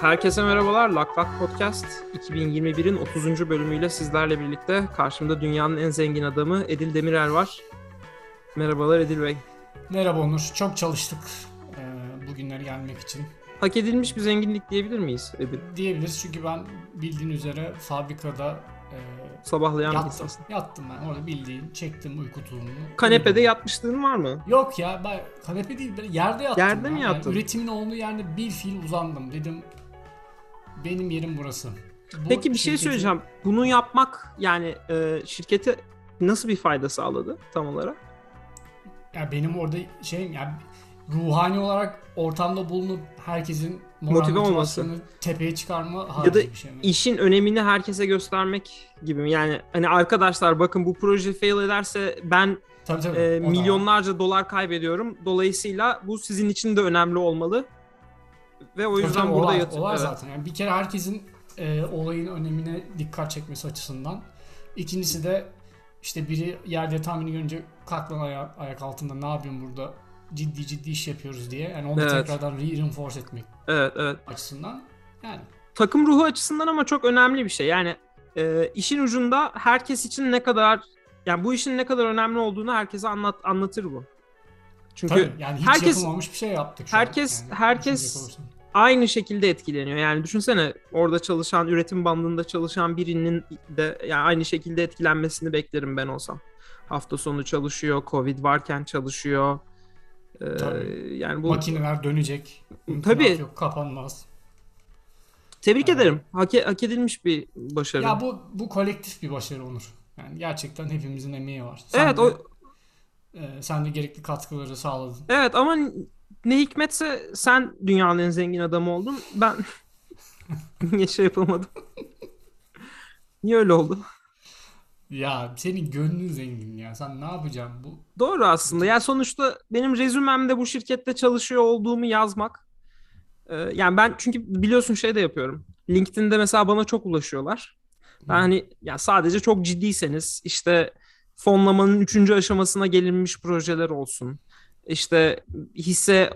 Herkese merhabalar. Lak Lak Podcast 2021'in 30. bölümüyle sizlerle birlikte karşımda dünyanın en zengin adamı Edil Demirel var. Merhabalar Edil Bey. Merhaba Onur. Çok çalıştık e, bugünlere gelmek için. Hak edilmiş bir zenginlik diyebilir miyiz Edil? Diyebiliriz çünkü ben bildiğin üzere fabrikada e, Sabahlayan yattım. insansın. Yattım ben orada bildiğin çektim uyku tulumunu. Kanepede Uyudum. yatmışlığın var mı? Yok ya ben kanepe değil böyle yerde yattım. Yerde ben. mi Yani yattın? üretimin olduğu yerde bir fiil uzandım. Dedim benim yerim burası. Bu Peki bir şey şirketi- söyleyeceğim. Bunu yapmak yani e, şirkete nasıl bir fayda sağladı tam olarak? Ya benim orada şeyim ya ruhani olarak ortamda bulunup herkesin Motive olması. tepeye çıkarma Ya da bir şey mi? işin önemini herkese göstermek gibi mi? Yani hani arkadaşlar bakın bu proje fail ederse ben Tabii tabii. e, o da milyonlarca dolar kaybediyorum. Dolayısıyla bu sizin için de önemli olmalı. Ve o yüzden tabii, burada o var, yatıyor. o var Evet. zaten. Yani bir kere herkesin e, olayın önemine dikkat çekmesi açısından. İkincisi de işte biri yerde tahmini görünce kalk lan aya- ayak altında ne yapıyorsun burada ciddi ciddi iş yapıyoruz diye. Yani onu Evet. tekrardan reinforce etmek Evet, evet. açısından. Yani Takım ruhu açısından ama çok önemli bir şey. Yani e, işin ucunda herkes için ne kadar yani bu işin ne kadar önemli olduğunu herkese anlat anlatır bu. Çünkü tabii yani hiç herkes- yapılmamış bir şey yaptık şu an. herkes- Yani herkes- olursan. aynı şekilde etkileniyor. Yani düşünsene orada çalışan, üretim bandında çalışan birinin de yani aynı şekilde etkilenmesini beklerim ben olsam. Hafta sonu çalışıyor, Covid varken çalışıyor. Ee, Tabii. yani bu Makineler dönecek. Tabii. Yok, kapanmaz. tebrik Evet. ederim. Hak, e- hak edilmiş bir başarı. Ya bu bu kolektif bir başarı Onur. Yani gerçekten hepimizin emeği var. Sen evet de, o e, sen de gerekli katkıları sağladın. evet ama ne hikmetse sen dünyanın en zengin adamı oldun. Ben niye şey yapamadım? Niye öyle oldu? Ya senin gönlün zengin ya. Sen ne yapacaksın bu? Doğru aslında. Ya sonuçta benim rezümemde bu şirkette çalışıyor olduğumu yazmak. Ee, yani ben çünkü biliyorsun şey de yapıyorum. LinkedIn'de mesela bana çok ulaşıyorlar. Ben hani ya sadece çok ciddiyseniz işte fonlamanın üçüncü aşamasına gelinmiş projeler olsun. İşte hisse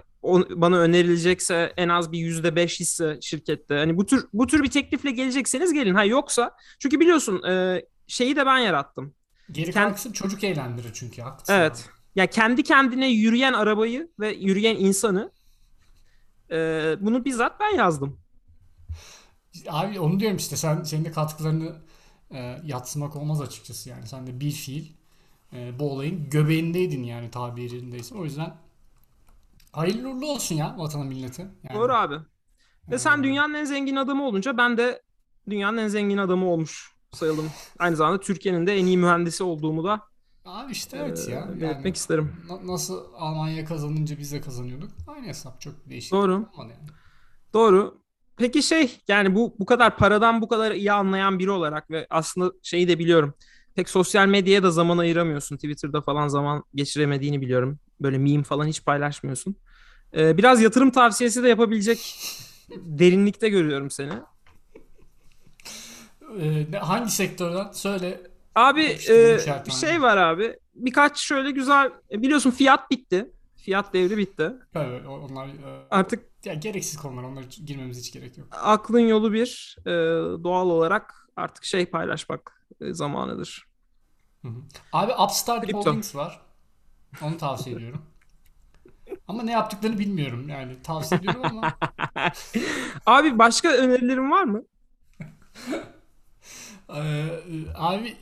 bana önerilecekse en az bir yüzde beş hisse şirkette. Hani bu tür bu tür bir teklifle gelecekseniz gelin. Ha yoksa çünkü biliyorsun e, şeyi de ben yarattım. Geri kalan kısım çocuk eğlendirir çünkü haklısın. Evet. Ya kendi kendine yürüyen arabayı ve yürüyen insanı e, bunu bizzat ben yazdım. abi. Abi onu diyorum işte sen senin de katkılarını e, yatsımak olmaz açıkçası yani. Sen de bir fiil e, bu olayın göbeğindeydin yani tabirindeyse. O yüzden hayırlı uğurlu olsun ya vatana millete. Yani, Doğru abi. Ve sen e, dünyanın en zengin adamı olunca ben de dünyanın en zengin adamı olmuş sayılım. Aynı zamanda Türkiye'nin de en iyi mühendisi olduğumu da Abi işte evet e, ya. belirtmek Yani, isterim. na- nasıl Almanya kazanınca biz de kazanıyorduk. Aynı hesap çok değişik. Doğru. yani. Doğru. Peki şey yani bu bu kadar paradan bu kadar iyi anlayan biri olarak ve aslında şeyi de biliyorum. Pek sosyal medyaya da zaman ayıramıyorsun. Twitter'da falan zaman geçiremediğini biliyorum. Böyle meme falan hiç paylaşmıyorsun. Ee, biraz yatırım tavsiyesi de yapabilecek derinlikte görüyorum seni. E, ne- hangi sektörden? Söyle. Abi e, bir tane. şey var abi. Birkaç şöyle güzel e, biliyorsun fiyat bitti. Fiyat devri bitti. Evet, onlar e, Artık ya gereksiz konular. Onlara girmemize hiç gerek yok. aklın yolu bir e, doğal olarak artık şey paylaşmak e, zamanıdır. Hı hı. Abi Upstart Kripto. Holdings var. Onu tavsiye ediyorum. Ama ne yaptıklarını bilmiyorum yani. Tavsiye ediyorum ama Abi başka önerilerin var mı? e, abi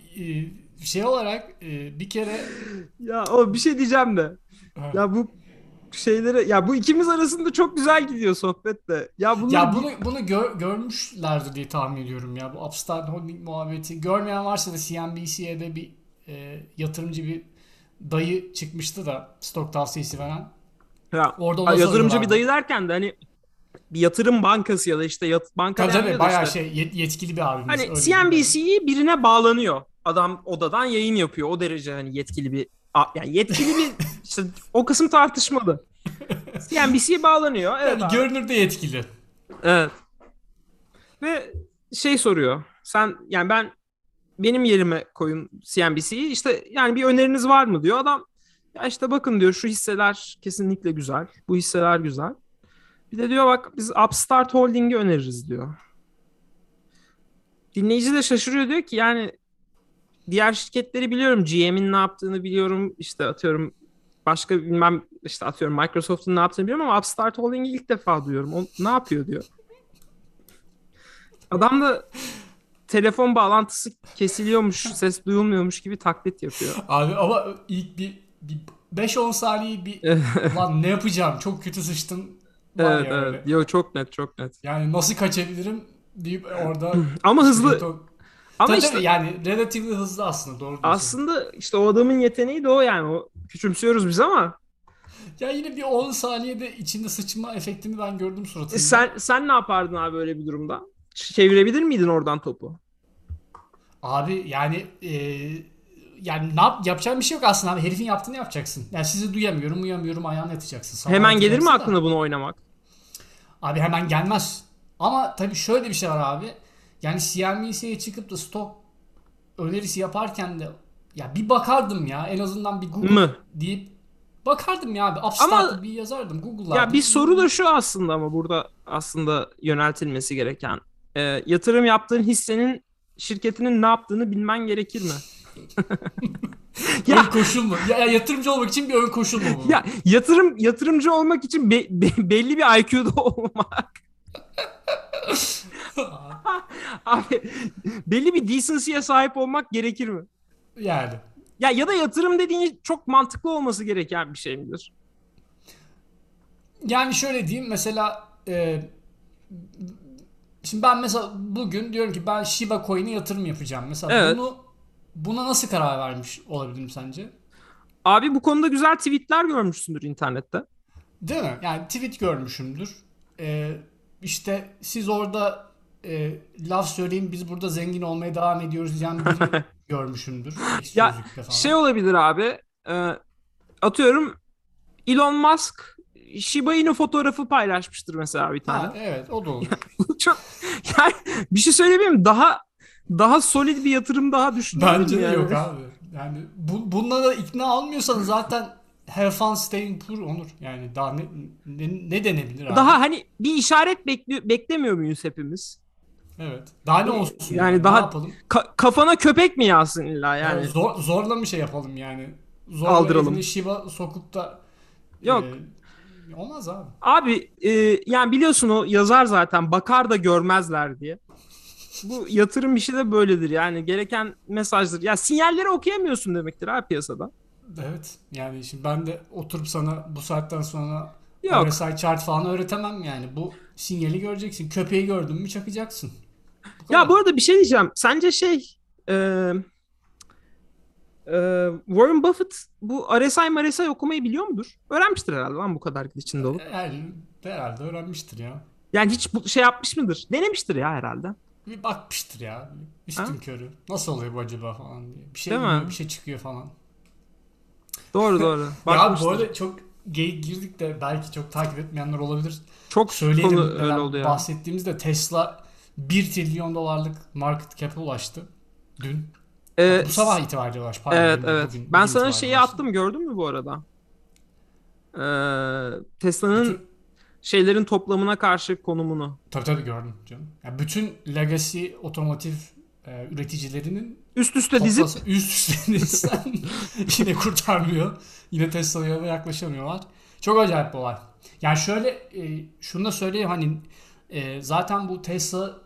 şey olarak bir kere Ya o bir şey diyeceğim de. Ya bu şeylere ya bu ikimiz arasında çok güzel gidiyor sohbet de. Ya bunları ya bunu bunu gör- görmüşlerdir diye tahmin ediyorum ya bu Upstart Holding muhabbeti. Görmeyen varsa da CNBC'de bir e, yatırımcı bir dayı çıkmıştı da stok tavsiyesi veren. ya, Orada ona yatırımcı bir dayı derken de hani bir yatırım bankası ya da işte yat, banka Tabii tabii bayağı işte. şey yet- yetkili bir abimiz. Hani CNBC'yi birine bağlanıyor. Adam odadan yayın yapıyor. O derece hani yetkili bir yani yetkili bir işte o kısım tartışmalı. CNBC'ye bağlanıyor. Evet. Yani abi. görünürde yetkili. Evet. Ve şey soruyor. Sen yani ben benim yerime koyun CNBC'yi. İşte yani bir öneriniz var mı diyor. Adam ya işte bakın diyor şu hisseler kesinlikle güzel. Bu hisseler güzel. Bir de diyor bak biz Upstart Holding'i öneririz diyor. Dinleyici de şaşırıyor diyor ki yani diğer şirketleri biliyorum. GM'in ne yaptığını biliyorum. İşte atıyorum başka bilmem işte atıyorum Microsoft'un ne yaptığını biliyorum ama Upstart Holding'i ilk defa duyuyorum. O ne yapıyor diyor. Adam da telefon bağlantısı kesiliyormuş, ses duyulmuyormuş gibi taklit yapıyor. Abi ama ilk bir, bir 5-10 saniye bir lan ne yapacağım çok kötü sıçtım var evet, ya evet. Yo çok net, çok net. Yani nasıl kaçabilirim deyip orada Ama hızlı ama Tabii işte yani relatively hızlı aslında doğru diyorsun. aslında işte o adamın yeteneği de o yani. O küçümsüyoruz biz ama Ya yine bir 10 saniyede içinde sıçma efektini ben gördüm suratında. E sen sen ne yapardın abi böyle bir durumda? Çevirebilir miydin oradan topu? Abi yani e, yani ne yap, yapacağın bir şey yok aslında abi. Herifin yaptığını yapacaksın. Yani sizi duyamıyorum, uyamıyorum ayağını yatacaksın. Sabah Hemen gelir mi yatacaksın da. aklına bunu oynamak? Abi hemen gelmez. Ama tabii şöyle bir şey var abi. Yani CNBC'ye çıkıp da stok önerisi yaparken de ya bir bakardım ya en azından bir Google Mı? deyip bakardım ya abi. Upstart'ı bir yazardım Google'larda. Ya bir soru da şu aslında ama burada aslında yöneltilmesi gereken. E, yatırım yaptığın hissenin şirketinin ne yaptığını bilmen gerekir mi? ön ya koşul mu? Ya, ya yatırımcı olmak için bir ön koşul mu bu? ya yatırım yatırımcı olmak için be- be- belli bir IQ'da olmak. Abi belli bir decency'ye sahip olmak gerekir mi? Yani. Ya ya da yatırım dediğin çok mantıklı olması gereken bir şey midir? Yani şöyle diyeyim mesela e, şimdi ben mesela bugün diyorum ki ben Shiba Coin'e yatırım yapacağım. Mesela Evet. bunu buna nasıl karar vermiş olabilirim sence? Abi bu konuda güzel tweetler görmüşsündür internette. Değil mi? Yani tweet görmüşümdür. E, işte siz orada e, laf söyleyin biz burada zengin olmaya devam ediyoruz biri görmüşümdür. Ya. Şey olabilir abi. e, atıyorum Elon Musk Shiba Inu fotoğrafı paylaşmıştır mesela bir tane. Ha, evet o da olur. Çok yani bir şey söyleyeyim mi? Daha daha solid bir yatırım daha düşünüyorum Bence de yani. yok abi. Yani bu, bununla da ikna olmuyorsan zaten have fun staying poor Onur. Yani daha ne, ne, ne denebilir abi? Daha hani bir işaret bekliyor, beklemiyor muyuz hepimiz? Evet. Daha ne olsun? Yani Ne daha- yapalım? Ka- kafana köpek mi yazsın illa yani? Yani zor, zorla mı şey yapalım yani? Zorla Aldıralım. Shiba sokup da Yok. e, olmaz abi. Abi e, yani biliyorsun o yazar zaten bakar da görmezler diye. Bu yatırım işi de böyledir yani gereken mesajdır. Ya sinyalleri okuyamıyorsun demektir abi piyasada. Evet. Yani şimdi ben de oturup sana bu saatten sonra Yok. RSI chart falan öğretemem yani. Bu sinyali göreceksin. Köpeği gördün mü çakacaksın. Bu Ya bu arada bir şey diyeceğim. Sence şey e, e, Warren Buffett bu RSI RSI okumayı biliyor mudur? Öğrenmiştir herhalde lan bu kadar içinde olup. Yani herhalde öğrenmiştir ya. Yani hiç bu şey yapmış mıdır? Denemiştir ya herhalde. Bir bakmıştır ya. Üstün Ha? körü. Nasıl oluyor bu acaba falan diye. Bir şey Değil mi? bir şey çıkıyor falan. Doğru doğru. Ya bu arada çok geyik girdik de belki çok takip etmeyenler olabilir. Çok Söyleyelim konu öyle oldu ya. bahsettiğimizde Tesla 1 trilyon dolarlık market cap'e ulaştı. Dün. Ee, bu sabah itibariyle ulaştı. pardon, Evet evet. bugün- ben bugün sana şeyi ulaştı. attım gördün mü bu arada? Ee, Tesla'nın Bütün- şeylerin toplamına karşı konumunu. Tabii tabii gördüm canım. Ya bütün legacy otomotiv e, üreticilerinin Üst üste dizip toplası üst üste dizsen yine kurtarmıyor. Yine Tesla'ya yaklaşamıyorlar. Çok acayip bir olay. Yani şöyle e, şunu da söyleyeyim hani e, zaten bu Tesla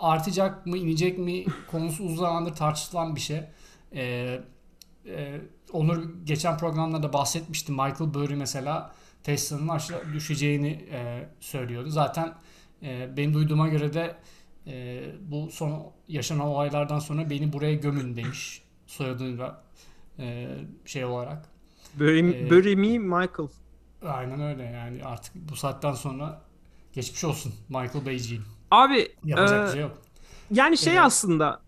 artacak mı inecek mi konusu uzun zamandır tartışılan bir şey. E, e, Onur geçen programlarda bahsetmişti. Michael Burry mesela Tesla'nın aşağı düşeceğini e, söylüyordu. Zaten e, benim duyduğuma göre de e, bu son yaşanan olaylardan sonra beni buraya gömün demiş soyadıyla e, şey olarak. Bury, Ee, Bury me Michael. Aynen öyle yani artık bu saatten sonra geçmiş olsun Michael Beyciğim. Abi Yapacak e, bir şey yok. yani şey Evet. aslında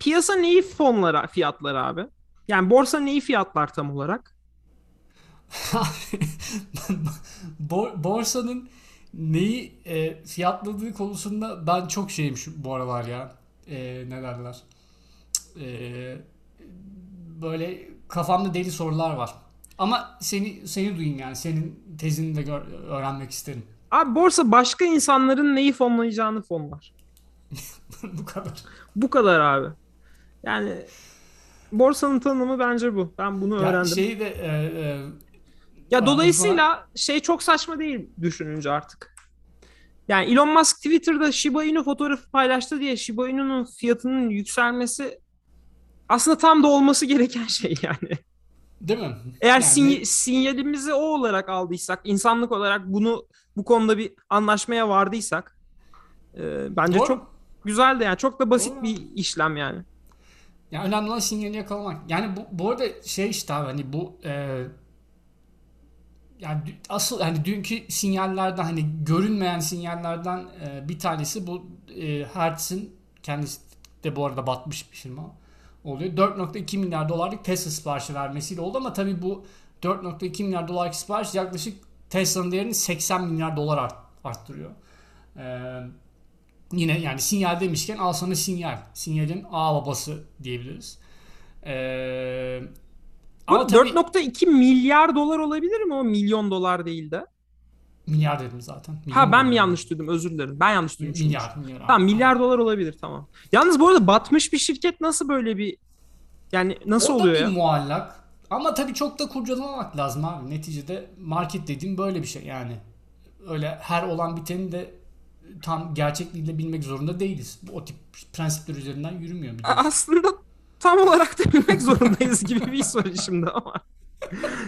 piyasa neyi fonlara fiyatlar abi? Yani borsa neyi fiyatlar tam olarak? Bo- borsanın neyi e, fiyatladığı konusunda ben çok şeyim şu bu aralar ya. E, ne derler? E, böyle kafamda deli sorular var. Ama seni seni duyayım yani senin tezini de gör- öğrenmek isterim. Abi borsa başka insanların neyi fonlayacağını fonlar. Bu kadar. Bu kadar abi. Yani borsanın tanımı bence bu. Ben bunu öğrendim. şeyi de e, e, Ya dolayısıyla şey çok saçma değil düşününce artık. Yani Elon Musk Twitter'da Shiba Inu fotoğrafı paylaştı diye Shiba Inu'nun fiyatının yükselmesi aslında tam da olması gereken şey yani. değil mi? Eğer Yani- sinye- sinyalimizi o olarak aldıysak, insanlık olarak bunu bu konuda bir anlaşmaya vardıysak e, bence Doğru. çok güzel de yani çok da basit Doğru. bir işlem yani. Ya önemli olan sinyali yakalamak. Yani bu, bu arada şey işte abi hani bu e, yani asıl hani dünkü sinyallerden hani görünmeyen sinyallerden e, bir tanesi bu e, Hertz'in kendisi de bu arada batmış bir firma oluyor. 4.2 milyar dolarlık Tesla siparişi vermesiyle oldu ama tabii bu 4.2 milyar dolarlık sipariş yaklaşık Tesla'nın değerini 80 milyar dolar art, arttırıyor. Eee Yine yani sinyal demişken al sana sinyal. Sinyalin A babası diyebiliriz. Ee, ama tabii 4.2 milyar dolar olabilir mi o milyon dolar değil de? milyar dedim zaten. Ha Milyon ben mi yanlış duydum özür dilerim. Ben yanlış duydum. Milyar. milyar Tamam milyar dolar olabilir tamam. Yalnız bu arada batmış bir şirket nasıl böyle bir yani nasıl o da oluyor bir ya? muallak. Ama tabii çok da kurcalamamak lazım abi. Neticede market dediğim böyle bir şey yani. Öyle her olan biteni de tam gerçekliğiyle bilmek zorunda değiliz. O tip prensipler üzerinden yürümüyor. Biliyorsun. Aslında tam olarak da bilmek zorundayız gibi bir soru şimdi ama.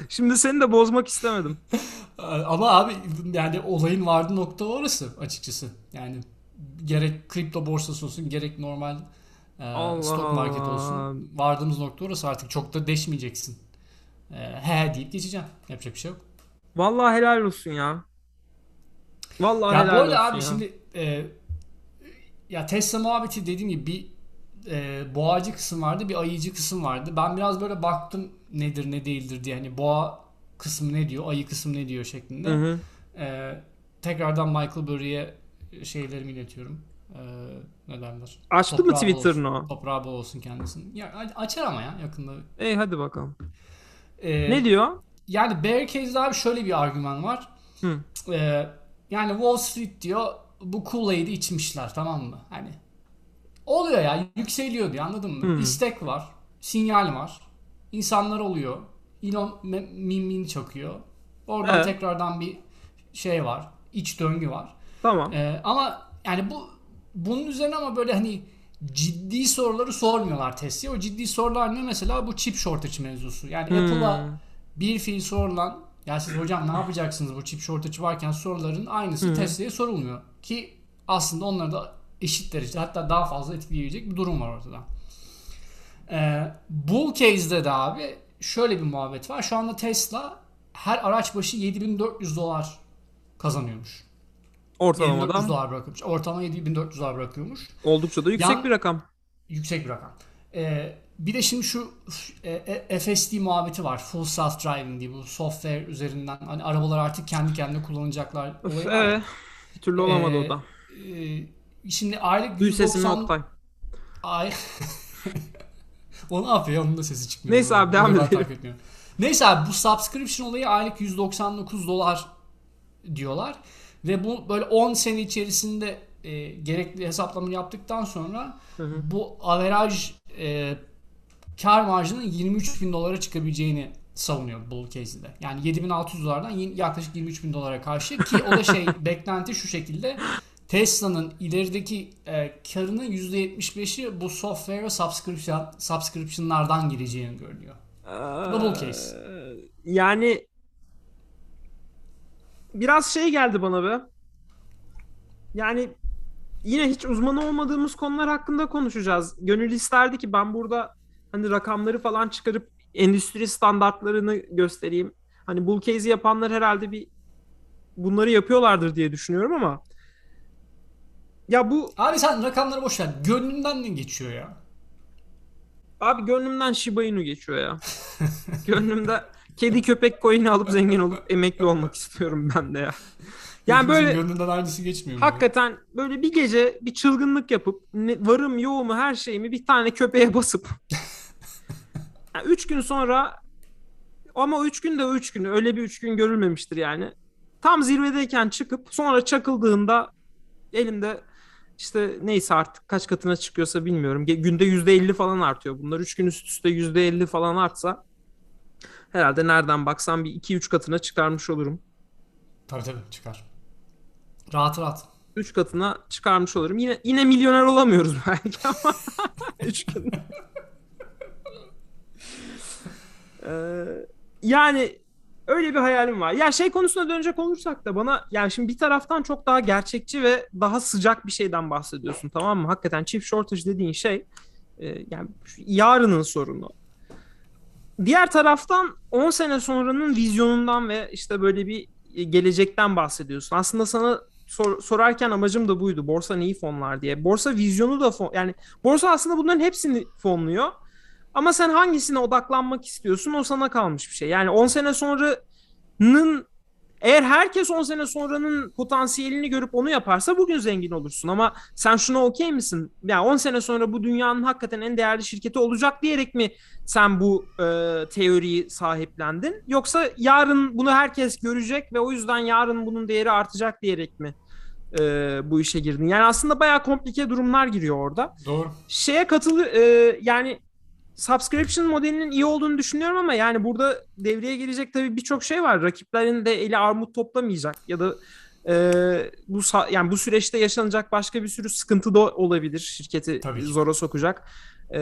Şimdi seni de bozmak istemedim. Ama abi yani olayın vardığı nokta orası açıkçası. Yani gerek kripto borsası olsun gerek normal e, Allah stock market olsun. Vardığımız nokta orası artık çok da deşmeyeceksin. E, he deyip geçeceğim. Yapacak bir şey yok. Vallahi helal olsun ya. Vallahi Ya helal olsun abi ya. şimdi e, ya Tesla muhabbeti dediğim gibi bir e, boğacı kısım vardı bir ayıcı kısım vardı. Ben biraz böyle baktım nedir ne değildir diye. Hani boğa kısmı ne diyor ayı kısmı ne diyor şeklinde. Hı hı. Ee, tekrardan Michael Burry'e şeylerimi iletiyorum. Ee, ne derler? Açtı mı Toprağı bol Twitter'ını o? Toprağı bol olsun kendisinin. Ya açar ama ya yakında. Ey hadi bakalım. Ee, Ne diyor? Yani bear case'de abi şöyle bir argüman var. Hı. Ee, yani Wall Street diyor bu Kool-Aid'i içmişler tamam mı? Hani oluyor ya yükseliyor diyor anladın mı? Hı. İstek var, sinyal var. İnsanlar oluyor. Elon me- mimini çakıyor. Oradan Evet. tekrardan bir şey var. iç döngü var. Tamam. Ee, ama yani bu bunun üzerine ama böyle hani ciddi soruları sormuyorlar Tesla'ya. O ciddi sorular ne mesela bu chip shortage mevzusu. Yani Hmm. Apple'a bir fiil sorulan ya siz hocam ne yapacaksınız bu chip shortage varken soruların aynısı Hı. Tesla'ya sorulmuyor. Ki aslında onları da eşit derecede hatta daha fazla etkileyebilecek bir durum var ortada. Ee, bull case'de de abi şöyle bir muhabbet var. Şu anda Tesla her araç başı 7400 dolar kazanıyormuş. 7400 Ortalamadan dolar bırakıyormuş. Ortalama 7400 dolar bırakıyormuş. oldukça da yüksek Yan- bir rakam. Yüksek bir rakam. Ee, bir de şimdi şu e, e, FSD muhabbeti var. Full Self Driving diye bu software üzerinden hani arabalar artık kendi kendine kullanacaklar. Öf, evet. Bir türlü olamadı Ee, o da. Ee, şimdi aylık Duy sesimi 190 Oktay. ay o ne yapıyor? Onun da sesi çıkmıyor. Neyse abi, devam edelim. Neyse abi bu subscription olayı aylık 199 dolar diyorlar. Ve bu böyle 10 sene içerisinde e, gerekli hesaplamayı yaptıktan sonra Hı hı. bu averaj e, kar marjının 23 bin dolara çıkabileceğini savunuyor bull case'de. Yani 7600 dolardan yaklaşık 23 bin dolara karşı ki o da şey beklenti şu şekilde Tesla'nın ilerideki e, karının %75'i bu software ve subscription, subscription'lardan gireceğini görünüyor. Double case. Ee, Yani biraz şey geldi bana be. Yani yine hiç uzmanı olmadığımız konular hakkında konuşacağız. Gönül isterdi ki ben burada hani rakamları falan çıkarıp endüstri standartlarını göstereyim. Hani bull case'i yapanlar herhalde bir bunları yapıyorlardır diye düşünüyorum ama ya bu Abi sen rakamları boş ver. Gönlünden ne geçiyor ya? Abi gönlümden Shiba Inu geçiyor ya. Gönlümde kedi köpek coin'i alıp zengin olup emekli olmak istiyorum ben de ya. Yani böyle gönlünden aynısı geçmiyor hakikaten böyle bir gece bir çılgınlık yapıp ne- varım yoğumu her şeyimi bir tane köpeğe basıp yani üç gün sonra ama üç gün de üç gün öyle bir üç gün görülmemiştir yani. tam zirvedeyken çıkıp sonra çakıldığında elimde işte neyse artık kaç katına çıkıyorsa bilmiyorum. Günde %50 falan artıyor bunlar. 3 gün üst üste %50 falan artsa herhalde nereden baksan bir 2-3 katına çıkarmış olurum. Tabii tabii çıkar. Rahat rahat. 3 katına çıkarmış olurum. Yine yine milyoner olamıyoruz belki ama 3 gün. ee, yani öyle bir hayalim var. Ya şey konusuna dönecek olursak da bana yani şimdi bir taraftan çok daha gerçekçi ve daha sıcak bir şeyden bahsediyorsun tamam mı? Hakikaten chip shortage dediğin şey e, yani yarının sorunu. Diğer taraftan 10 sene sonranın vizyonundan ve işte böyle bir e, gelecekten bahsediyorsun. Aslında sana sor, sorarken amacım da buydu. Borsa neyi fonlar diye. Borsa vizyonu da fon yani borsa aslında bunların hepsini fonluyor. Ama sen hangisine odaklanmak istiyorsun o sana kalmış bir şey. Yani 10 sene sonranın eğer herkes 10 sene sonranın potansiyelini görüp onu yaparsa bugün zengin olursun. Ama sen şuna okey misin? Yani 10 sene sonra bu dünyanın hakikaten en değerli şirketi olacak diyerek mi sen bu e, teoriyi sahiplendin? Yoksa yarın bunu herkes görecek ve o yüzden yarın bunun değeri artacak diyerek mi e, bu işe girdin? Yani aslında bayağı komplike durumlar giriyor orada. Doğru. Şeye katılı e, yani subscription modelinin iyi olduğunu düşünüyorum ama yani burada devreye gelecek tabii birçok şey var. Rakiplerin de eli armut toplamayacak ya da e, bu yani bu süreçte yaşanacak başka bir sürü sıkıntı da olabilir şirketi tabii zora sokacak. E,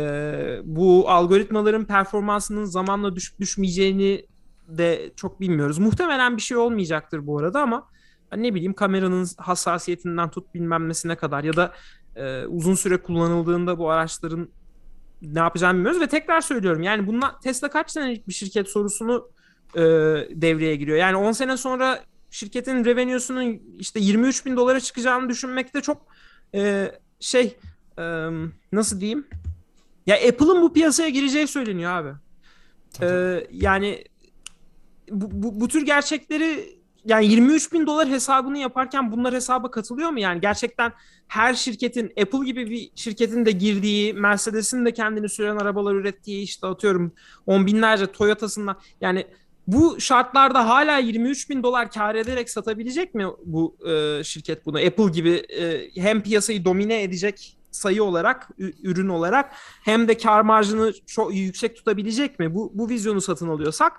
bu algoritmaların performansının zamanla düşüp düşmeyeceğini de çok bilmiyoruz. Muhtemelen bir şey olmayacaktır bu arada ama hani ne bileyim kameranın hassasiyetinden tut bilmem nesine kadar ya da e, uzun süre kullanıldığında bu araçların ne yapacağını bilmiyoruz ve tekrar söylüyorum yani bunlar Tesla kaç senelik bir şirket sorusunu e, devreye giriyor. Yani 10 sene sonra şirketin revenue'sunun işte 23 bin dolara çıkacağını düşünmekte çok e, şey e, nasıl diyeyim ya Apple'ın bu piyasaya gireceği söyleniyor abi. E, yani bu, bu, bu tür gerçekleri yani 23 bin dolar hesabını yaparken bunlar hesaba katılıyor mu? Yani gerçekten her şirketin Apple gibi bir şirketin de girdiği, Mercedes'in de kendini süren arabalar ürettiği işte atıyorum on binlerce Toyota'sından yani bu şartlarda hala 23 bin dolar kar ederek satabilecek mi bu e, şirket bunu? Apple gibi e, hem piyasayı domine edecek sayı olarak, ürün olarak hem de kar marjını çok yüksek tutabilecek mi? Bu, bu vizyonu satın alıyorsak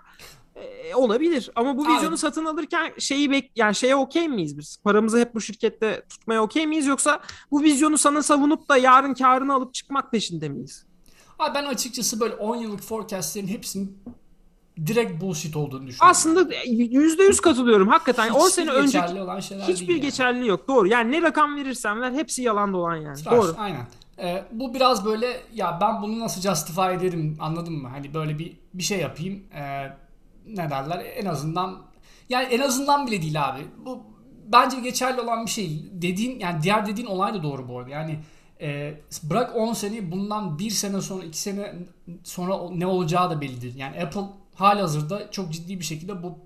e, olabilir ama bu vizyonu Abi. satın alırken şeyi bek yani şeye okey miyiz biz? Paramızı hep bu şirkette tutmaya okey miyiz yoksa bu vizyonu sana savunup da yarın karını alıp çıkmak peşinde miyiz? Abi ben açıkçası böyle 10 yıllık forecastlerin hepsinin direkt bullshit olduğunu düşünüyorum. Aslında yüzde yüz katılıyorum hakikaten. Hiçbir 10 sene önce hiçbir değil geçerli yok. Doğru. Yani ne rakam verirsen ver hepsi yalan dolan yani. Tıraş, Doğru. Aynen. Ee, bu biraz böyle ya ben bunu nasıl justify ederim anladın mı? Hani böyle bir bir şey yapayım. Ee, ne derler en azından yani en azından bile değil abi. Bu bence geçerli olan bir şey. Dediğin yani diğer dediğin olay da doğru bu arada. Yani e, bırak 10 sene bundan 1 sene sonra 2 sene sonra ne olacağı da bellidir. Yani Apple hali hazırda çok ciddi bir şekilde bu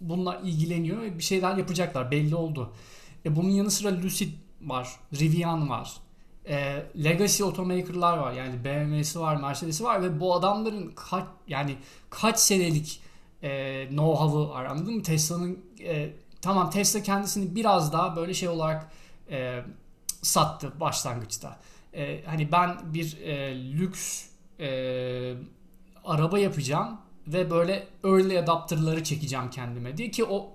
bununla ilgileniyor ve bir şeyler yapacaklar belli oldu. E, bunun yanı sıra Lucid var, Rivian var. E, legacy automaker'lar var. Yani BMW'si var, Mercedes'i var ve bu adamların kaç yani kaç senelik e, know-how'ı var anladın mı? Tesla'nın e, tamam Tesla kendisini biraz daha böyle şey olarak e, sattı başlangıçta. E, hani ben bir e, lüks e, araba yapacağım ve böyle early adapter'ları çekeceğim kendime diye ki o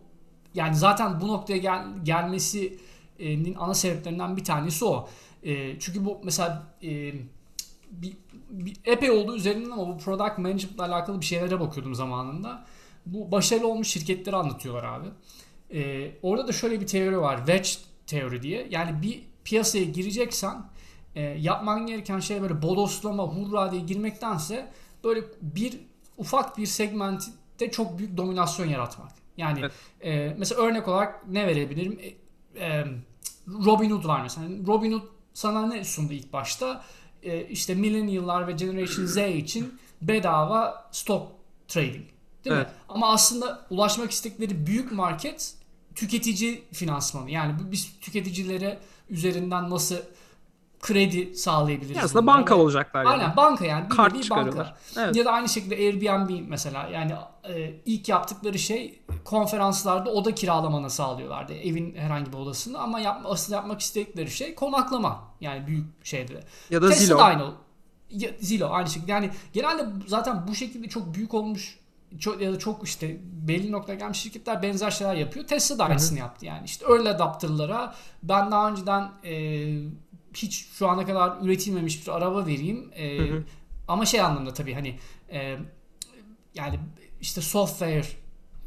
yani zaten bu noktaya gel, gelmesinin ana sebeplerinden bir tanesi o. E, çünkü bu mesela e, bir, bir, epey oldu üzerinden ama bu product management ile alakalı bir şeylere bakıyordum zamanında bu başarılı olmuş şirketleri anlatıyorlar abi. Ee, orada da şöyle bir teori var. Wedge teori diye. Yani bir piyasaya gireceksen e, yapman gereken şey böyle bodoslama, hurra diye girmektense böyle bir ufak bir segmentte çok büyük dominasyon yaratmak. Yani evet. e, mesela örnek olarak ne verebilirim? E, e, Robinhood var mesela. Robinhood sana ne sundu ilk başta? E, işte millennial'lar ve Generation Z için bedava stock trading. Değil evet. mi? Ama aslında ulaşmak istekleri büyük market tüketici finansmanı. Yani biz tüketicilere üzerinden nasıl kredi sağlayabiliriz. Ya aslında bunlara banka olacaklar yani. Aynen banka yani. Bir Kart çıkarıyorlar. banka. Evet. Ya da aynı şekilde Airbnb mesela yani e, ilk yaptıkları şey konferanslarda oda kiralamanı sağlıyorlardı. Evin herhangi bir odasını ama yapma, asıl yapmak istedikleri şey konaklama. Yani büyük şeyde. Ya da Tesla Zillow. aynı. Ya- Zillow aynı şekilde. Yani genelde zaten bu şekilde çok büyük olmuş çok, ya da çok işte belli noktaya gelmiş şirketler benzer şeyler yapıyor. Tesla da aynısını yaptı yani. İşte early adapter'lara ben daha önceden e, hiç şu ana kadar üretilmemiş bir araba vereyim. E, Hı hı. Ama şey anlamda tabii hani e, yani işte software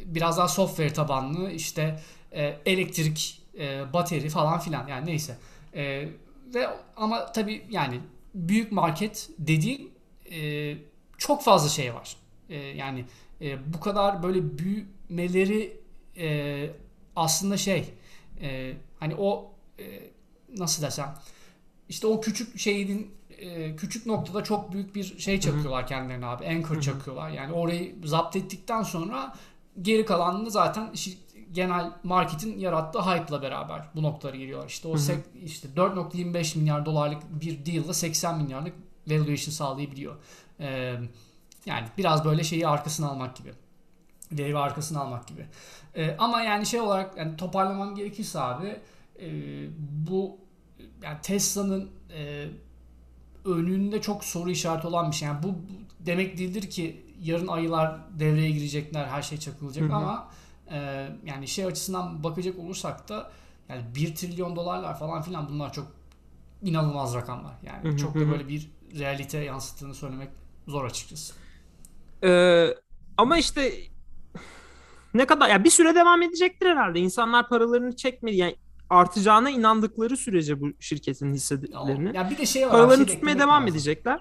biraz daha software tabanlı işte e, elektrik, e, bateri falan filan yani neyse. E, ve ama tabii yani büyük market dediğin e, çok fazla şey var. E, yani e, bu kadar böyle büyümeleri e, aslında şey e, hani o e, nasıl desem işte o küçük şeyin e, küçük noktada çok büyük bir şey çakıyorlar kendilerine abi. Anchor çakıyorlar. Yani orayı zapt ettikten sonra geri kalanını zaten genel marketin yarattığı hype'la beraber bu noktalara geliyorlar. İşte o sek- işte 4.25 milyar dolarlık bir deal'la 80 milyarlık valuation sağlayabiliyor. Ee, yani biraz böyle şeyi arkasına almak gibi. Wave'i arkasına almak gibi. Ee, ama yani şey olarak yani toparlamam gerekirse abi e, bu yani Tesla'nın e, önünde çok soru işareti olan bir şey. Yani bu, bu demek değildir ki yarın ayılar devreye girecekler, her şey çakılacak Hı hı. ama e, yani şey açısından bakacak olursak da yani 1 trilyon dolarlar falan filan bunlar çok inanılmaz rakamlar. Yani Hı hı çok da böyle bir realite yansıttığını söylemek zor açıkçası. Ee, ama işte ne kadar ya bir süre devam edecektir herhalde. İnsanlar paralarını çekmedi yani artacağına inandıkları sürece bu şirketin hisselerini Ya bir de şey var. paralarını bir şey de tutmaya devam lazım. edecekler.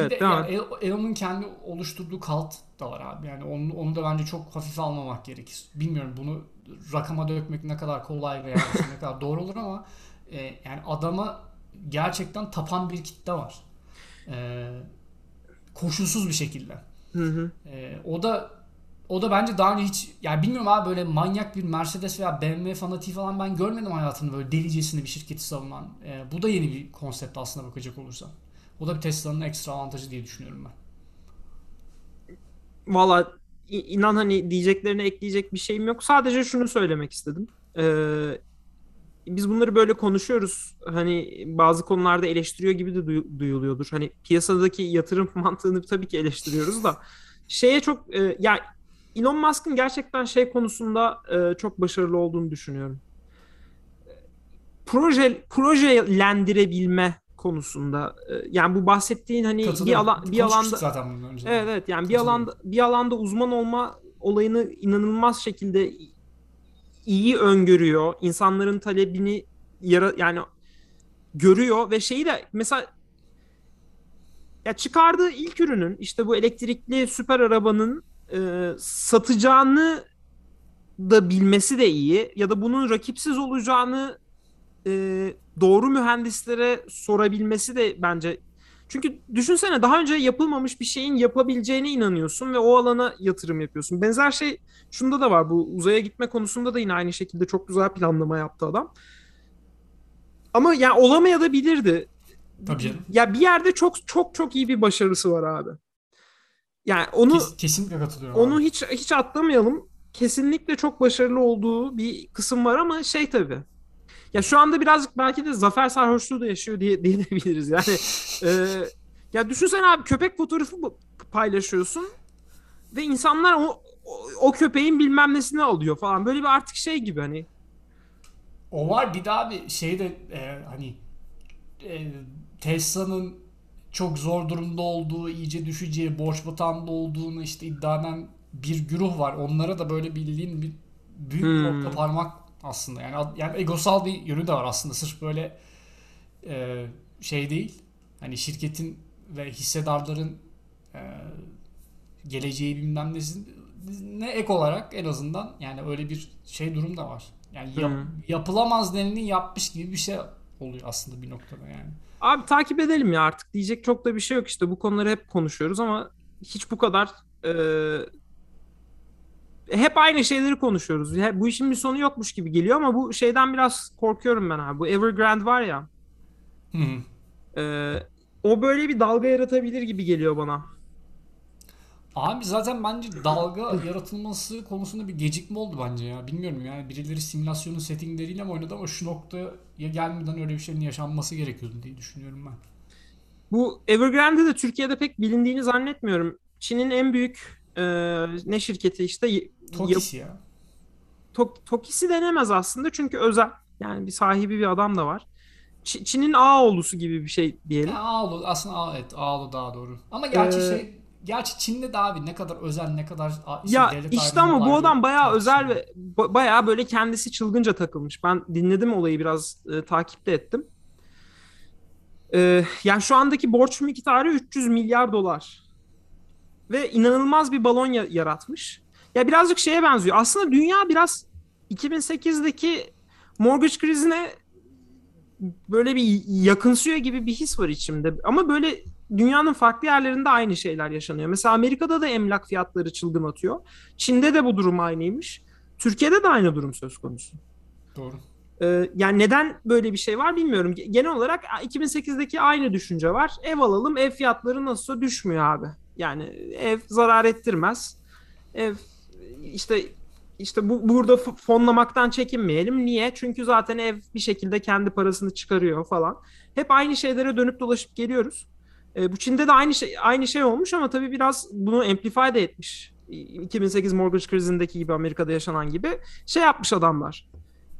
Bir Evet de devam yani et. El- Elon'un kendi oluşturduğu kalt da var abi. Yani onu, onu da bence çok hafife almamak gerekir. Bilmiyorum bunu rakama dökmek ne kadar kolay veya ne kadar doğru olur ama e, yani adama gerçekten tapan bir kitle var. E, koşulsuz bir şekilde. Hı hı. E, o da o da bence daha önce hiç yani bilmiyorum abi böyle manyak bir Mercedes veya BMW fanatiği falan ben görmedim hayatımda böyle delicesine bir şirketi savunan. E, bu da yeni bir konsept aslında bakacak olursan. O da bir Tesla'nın ekstra avantajı diye düşünüyorum ben. Valla inan hani diyeceklerine ekleyecek bir şeyim yok. Sadece şunu söylemek istedim. Ee, biz bunları böyle konuşuyoruz. Hani bazı konularda eleştiriyor gibi de duyu- duyuluyordur. Hani piyasadaki yatırım mantığını tabii ki eleştiriyoruz da şeye çok e, ya Elon Musk'ın gerçekten şey konusunda e, çok başarılı olduğunu düşünüyorum. Proje projelendirebilme konusunda e, yani bu bahsettiğin hani bir Katılıyorum. alan bir alanda zaten bundan önce. Evet evet yani bir alanda bir alanda uzman olma olayını inanılmaz şekilde iyi öngörüyor. İnsanların talebini yara yani görüyor ve şeyi de mesela ya çıkardığı ilk ürünün işte bu elektrikli süper arabanın e, satacağını da bilmesi de iyi ya da bunun rakipsiz olacağını e, doğru mühendislere sorabilmesi de bence çünkü düşünsene daha önce yapılmamış bir şeyin yapabileceğine inanıyorsun ve o alana yatırım yapıyorsun. Benzer şey şunda da var. Bu uzaya gitme konusunda da yine aynı şekilde çok güzel planlama yaptı adam. Ama yani olamayabilirdi. Tabii canım. Ya bir yerde çok çok çok iyi bir başarısı var abi. Yani onu Kes- kesinlikle katılıyorum. onu abi. hiç hiç atlamayalım. Kesinlikle çok başarılı olduğu bir kısım var ama şey tabii. Ya şu anda birazcık belki de zafer sarhoşluğu da yaşıyor diye diyebiliriz. Yani e, ya düşünsene abi köpek fotoğrafı paylaşıyorsun ve insanlar o, o, o köpeğin bilmem nesini alıyor falan. Böyle bir artık şey gibi hani. O var bir daha bir şey de e, hani e, Tesla'nın çok zor durumda olduğu, iyice düşeceği, borç batağında olduğunu işte iddia eden bir güruh var. Onlara da böyle bildiğin bir büyük Hmm. parmak aslında. Yani yani egosal bir yönü de var aslında. Sırf böyle e, şey değil. Hani şirketin ve hissedarların e, geleceği bilmem ne ek olarak en azından yani öyle bir şey durum da var. Yani yap- Hı. yapılamaz deneni yapmış gibi bir şey oluyor aslında bir noktada yani. Abi takip edelim ya artık diyecek çok da bir şey yok işte bu konuları hep konuşuyoruz ama hiç bu kadar e, hep aynı şeyleri konuşuyoruz. Bu işin bir sonu yokmuş gibi geliyor ama bu şeyden biraz korkuyorum ben abi. Bu Evergrande var ya. Hı hı. Ee, o böyle bir dalga yaratabilir gibi geliyor bana. Abi zaten bence dalga yaratılması konusunda bir gecikme oldu bence ya. Bilmiyorum yani birileri simülasyonun settingleriyle mi oynadı ama şu noktaya gelmeden öyle bir şeyin yaşanması gerekiyordu diye düşünüyorum ben. Bu Evergrande de Türkiye'de pek bilindiğini zannetmiyorum. Çin'in en büyük e, ne şirketi işte y- Tokis ya. Tok- Tokisi denemez aslında çünkü özel. Yani bir sahibi bir adam da var. Ç- Çin'in Ağoğlu'su gibi bir şey diyelim. Ya Ağolu aslında Ağ, evet Ağolu daha doğru. Ama gerçi Ee, şey gerçi Çin'de de abi ne kadar özel ne kadar şey, Ya işte ama bu adam bayağı özel ve ba- bayağı böyle kendisi çılgınca takılmış. Ben dinledim olayı biraz e, takipte ettim. E, yani şu andaki borç miktarı 300 milyar dolar ve inanılmaz bir balon ya- yaratmış. Ya birazcık şeye benziyor. Aslında dünya biraz 2008'deki mortgage krizine böyle bir yakınsıyor gibi bir his var içimde. Ama böyle dünyanın farklı yerlerinde aynı şeyler yaşanıyor. Mesela Amerika'da da emlak fiyatları çılgın atıyor. Çin'de de bu durum aynıymış. Türkiye'de de aynı durum söz konusu. Doğru. Ee, yani neden böyle bir şey var bilmiyorum. Genel olarak 2008'deki aynı düşünce var. Ev alalım, ev fiyatları nasılsa düşmüyor abi. Yani ev zarar ettirmez. Ev işte işte bu burada fonlamaktan çekinmeyelim. Niye? Çünkü zaten ev bir şekilde kendi parasını çıkarıyor falan. Hep aynı şeylere dönüp dolaşıp geliyoruz. Ee, bu Çin'de de aynı şey aynı şey olmuş ama tabii biraz bunu amplify de etmiş. 2008 mortgage krizindeki gibi Amerika'da yaşanan gibi şey yapmış adamlar.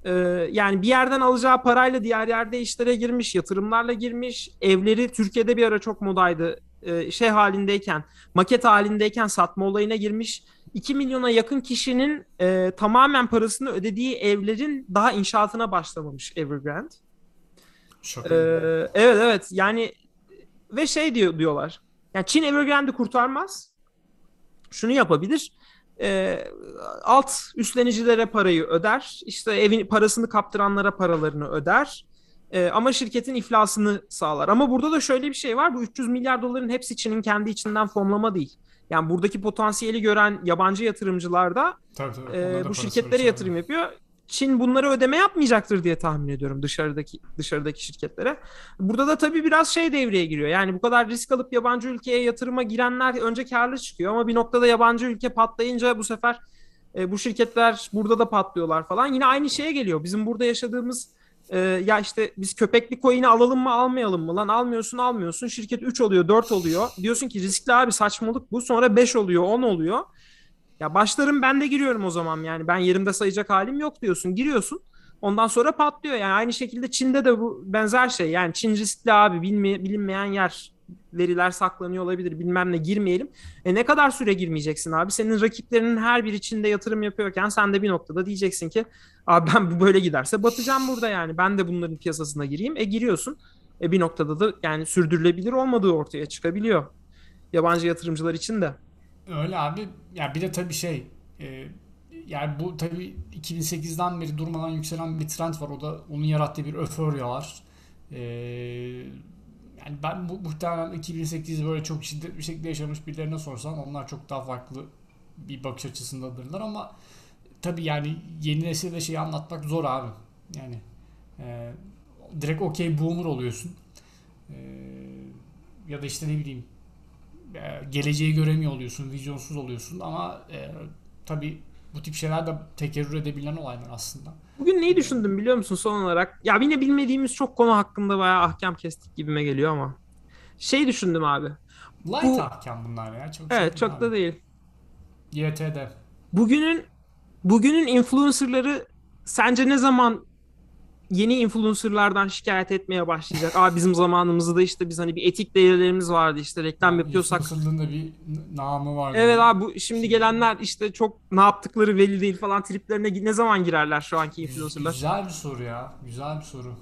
Ee, yani bir yerden alacağı parayla diğer yerde işlere girmiş, yatırımlarla girmiş. Evleri Türkiye'de bir ara çok modaydı. Ee, şey halindeyken, maket halindeyken satma olayına girmiş. 2 milyona yakın kişinin e, tamamen parasını ödediği evlerin daha inşaatına başlamamış Evergrande. Şaka. Ee, evet evet yani ve şey diyor diyorlar. Yani Çin Evergrande'i kurtarmaz. Şunu yapabilir. Ee, alt üstlenicilere parayı öder. İşte evin parasını kaptıranlara paralarını öder. Ee, ama şirketin iflasını sağlar. Ama burada da şöyle bir şey var. Bu 300 milyar doların hepsi Çin'in kendi içinden fonlama değil. Yani buradaki potansiyeli gören yabancı yatırımcılar da tabii tabii. e, bu şirketlere yatırım yapıyor. Çin bunları ödeme yapmayacaktır diye tahmin ediyorum dışarıdaki dışarıdaki şirketlere. Burada da tabii biraz şey devreye giriyor. Yani bu kadar risk alıp yabancı ülkeye yatırıma girenler önce karlı çıkıyor ama bir noktada yabancı ülke patlayınca bu sefer e, bu şirketler burada da patlıyorlar falan. Yine aynı şeye geliyor. Bizim burada yaşadığımız e, ya işte biz köpekli coin'i alalım mı almayalım mı? Lan almıyorsun almıyorsun. Şirket 3 oluyor 4 oluyor. Diyorsun ki riskli abi saçmalık bu. Sonra 5 oluyor 10 oluyor. Ya başlarım ben de giriyorum o zaman yani ben yerimde sayacak halim yok diyorsun. Giriyorsun. Ondan sonra patlıyor. Yani aynı şekilde Çin'de de bu benzer şey. Yani Çin riskli abi bilme, bilinmeyen yer veriler saklanıyor olabilir bilmem ne girmeyelim. E ne kadar süre girmeyeceksin abi? Senin rakiplerinin her biri Çin'de yatırım yapıyorken sen de bir noktada diyeceksin ki abi ben bu böyle giderse batacağım burada yani. Ben de bunların piyasasına gireyim. E giriyorsun. E bir noktada da yani sürdürülebilir olmadığı ortaya çıkabiliyor. Yabancı yatırımcılar için de. Öyle abi. Ya bir de tabii şey e, yani bu tabii 2008'den beri durmadan yükselen bir trend var. O da onun yarattığı bir öforya var. E, yani ben bu muhtemelen 2008 böyle çok şiddetli bir şekilde yaşamış birilerine sorsan onlar çok daha farklı bir bakış açısındadırlar ama tabii yani yeni nesile şeyi anlatmak zor abi. Yani e, direkt okey boomer oluyorsun. E, ya da işte ne bileyim e, geleceği göremiyor oluyorsun, vizyonsuz oluyorsun ama e, tabii bu tip şeyler de tekerrür edebilen olaylar aslında. Bugün neyi düşündüm biliyor musun son olarak? Ya yine bilmediğimiz çok konu hakkında bayağı ahkam kestik gibime geliyor ama. Şey düşündüm abi. Light Bu- ahkam bunlar ya. Çok Evet çok değil da değil. abi. YT'de. Bugünün bugünün influencerları sence ne zaman yeni influencerlardan şikayet etmeye başlayacak? Aa bizim zamanımızda işte biz hani bir etik değerlerimiz vardı işte reklam yapıyorsak. Influencer'lığın da bir namı var. Evet abi bu şimdi gelenler işte çok ne yaptıkları belli değil falan triplerine ne zaman girerler şu anki influencerlar? Güzel bir soru ya. Güzel bir soru.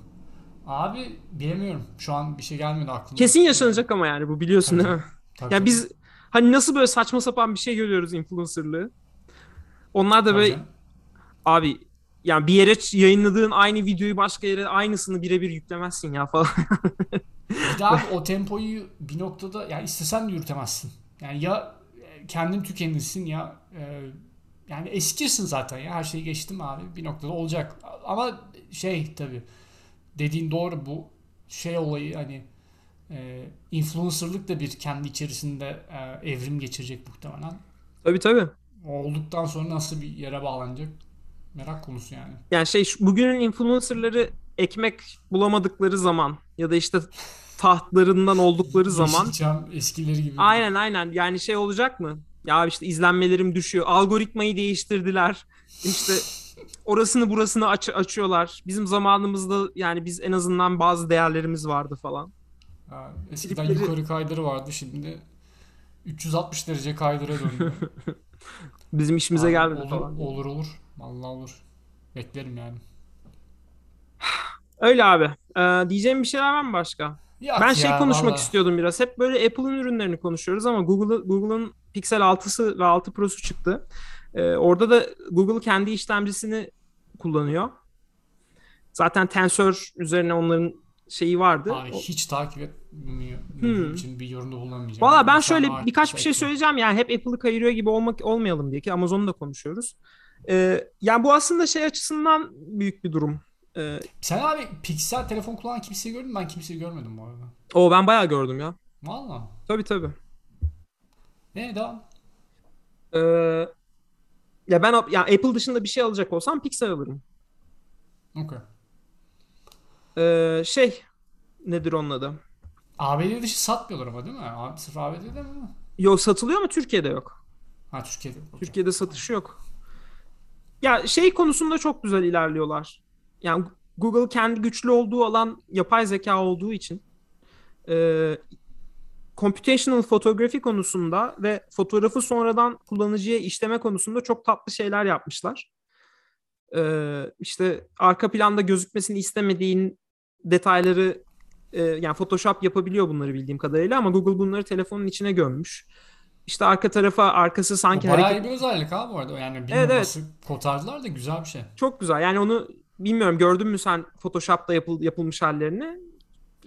Abi bilemiyorum. Şu an bir şey gelmedi aklıma. Kesin yaşanacak ama yani bu biliyorsun Tabii. değil mi? Tabii, Ya tabii. biz hani nasıl böyle saçma sapan bir şey görüyoruz influencerlığı. Onlar da Tabii böyle canım. abi yani bir yere yayınladığın aynı videoyu başka yere aynısını birebir yüklemezsin ya falan. Bir abi o tempoyu bir noktada ya istesen de yürütemezsin. Yani ya e, kendin tükenirsin ya e, yani eskirsin zaten ya her şeyi geçtim abi bir noktada olacak. Ama şey tabii dediğin doğru bu şey olayı hani e, influencerlık da bir kendi içerisinde e, evrim geçirecek muhtemelen. Tabii. O olduktan sonra nasıl bir yere bağlanacak merak konusu yani. Yani şey bugünün influencerları ekmek bulamadıkları zaman ya da işte tahtlarından oldukları zaman Yeşilçam eskileri gibi. aynen aynen yani şey olacak mı? Ya işte izlenmelerim düşüyor. Algoritmayı değiştirdiler. İşte orasını burasını aç açıyorlar. Bizim zamanımızda yani biz en azından bazı değerlerimiz vardı falan. Ha, eskiden Klipleri- yukarı kaydırı vardı şimdi 360 derece kaydıra döndü. Bizim işimize Abi, gelmedi olur, falan. Olur olur. Vallahi olur. Beklerim yani. Öyle abi. Ee, diyeceğim bir şeyler var mı başka? Yok Ben şey ya, konuşmak vallahi. istiyordum biraz. Hep böyle Apple'ın ürünlerini konuşuyoruz ama Google Google'ın Pixel 6'sı ve 6 Pro'su çıktı. Ee, orada da Google kendi işlemcisini kullanıyor. Zaten Tensor üzerine onların şeyi vardı. Abi O- hiç takip etmiyor Hmm. için bir yorumda bulunamayacağım. Valla ben şöyle birkaç bir şey söyleyeceğim. Yani hep Apple'ı kayırıyor gibi olmak olmayalım diye ki Amazon'u da konuşuyoruz. Ee, yani bu aslında şey açısından büyük bir durum. Ee, Sen abi piksel telefon kullanan kimseyi gördün mü? Ben kimseyi görmedim bu arada. o ben bayağı gördüm ya. Valla. Tabii tabii. Ne devam? Ee, ya ben ya Apple dışında bir şey alacak olsam Pixel alırım. Okey. Ee, şey nedir onun adı? ABD dışı satmıyorlar ama değil mi? Abi, Sırf ABD'de mi? Yok satılıyor ama Türkiye'de yok. Ha Türkiye'de. Türkiye'de satışı yok. Ya şey konusunda çok güzel ilerliyorlar. Yani Google kendi güçlü olduğu alan yapay zeka olduğu için e, computational fotoğrafi konusunda ve fotoğrafı sonradan kullanıcıya işleme konusunda çok tatlı şeyler yapmışlar. E, işte arka planda gözükmesini istemediğin detayları e, yani Photoshop yapabiliyor bunları bildiğim kadarıyla ama Google bunları telefonun içine gömmüş. İşte arka tarafa arkası sanki bayağı hareket bir özellik abi bu arada. Yani bilmiyorum Evet, evet. nasıl kotardılar da güzel bir şey. çok güzel. Yani onu bilmiyorum gördün mü sen Photoshop'ta yapıl, yapılmış hallerini?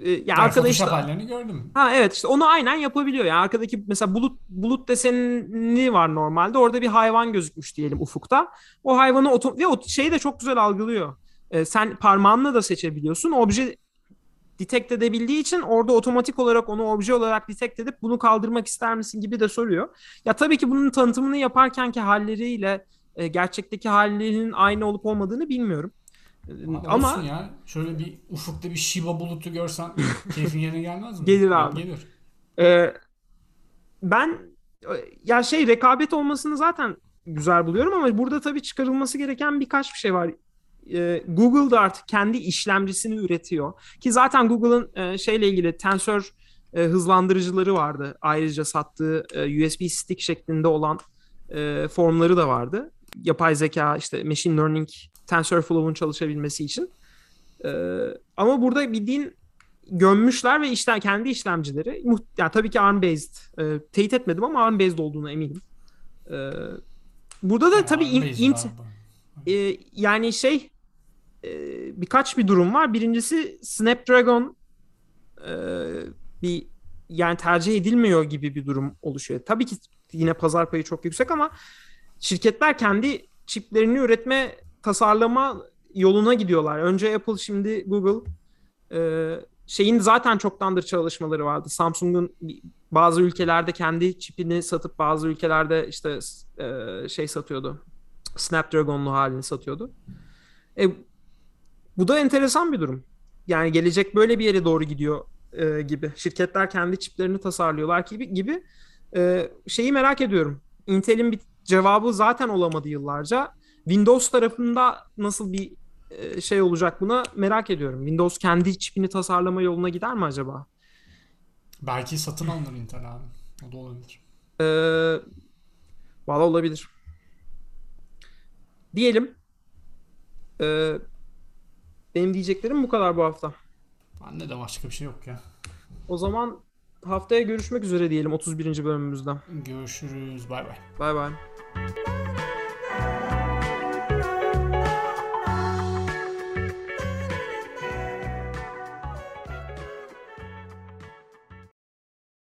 Ee, ya Yani arkada Photoshop işte hallerini gördüm. ha evet işte onu aynen yapabiliyor. Yani arkadaki mesela bulut bulut deseni var normalde. Orada bir hayvan gözükmüş diyelim ufukta. O hayvanı oto ve o şeyi de çok güzel algılıyor. Ee, sen parmağınla da seçebiliyorsun. Obje detect edebildiği için orada otomatik olarak onu obje olarak detect edip bunu kaldırmak ister misin gibi de soruyor. Ya tabii ki bunun tanıtımını yaparkenki halleriyle e, gerçekteki hallerinin aynı olup olmadığını bilmiyorum. E, Abi Ama olsun ya. Şöyle bir ufukta bir Shiba bulutu görsen keyfin yerine gelmez mi? Gelir abi. Gelir. e, ben e, ya şey rekabet olmasını zaten güzel buluyorum ama burada tabii çıkarılması gereken birkaç bir şey var. E, Google da artık kendi işlemcisini üretiyor. Ki zaten Google'ın e, şeyle ilgili tensör e, hızlandırıcıları vardı. Ayrıca sattığı e, USB stick şeklinde olan e, formları da vardı. Yapay zeka işte machine learning TensorFlow'un çalışabilmesi için. E, ama burada bildiğin gömmüşler ve işler kendi işlemcileri. Yani tabii ki ARM based. E, teyit etmedim ama ARM based olduğunu eminim. E, burada da tabii in- int- e, yani şey e, birkaç bir durum var. Birincisi Snapdragon e, bir yani tercih edilmiyor gibi bir durum oluşuyor. Tabii ki yine pazar payı çok yüksek ama şirketler kendi çiplerini üretme, tasarlama yoluna gidiyorlar. Önce Apple, şimdi Google. E, şeyin zaten çoktandır çalışmaları vardı. Samsung'un bazı ülkelerde kendi çipini satıp bazı ülkelerde işte e, şey satıyordu. Snapdragon'lu halini satıyordu. E, bu da enteresan bir durum. Yani gelecek böyle bir yere doğru gidiyor e, gibi. Şirketler kendi çiplerini tasarlıyorlar gibi gibi. E, şeyi merak ediyorum. Intel'in bir cevabı zaten olamadı yıllarca. Windows tarafında nasıl bir e, şey olacak buna merak ediyorum. Windows kendi çipini tasarlama yoluna gider mi acaba? Belki satın alınır Intel abi. O da olabilir. E, valla olabilir. Diyelim. E, benim diyeceklerim bu kadar bu hafta. Bende de başka bir şey yok ya. O zaman haftaya görüşmek üzere diyelim 31. bölümümüzde. Görüşürüz. Bay bay. Bay bay.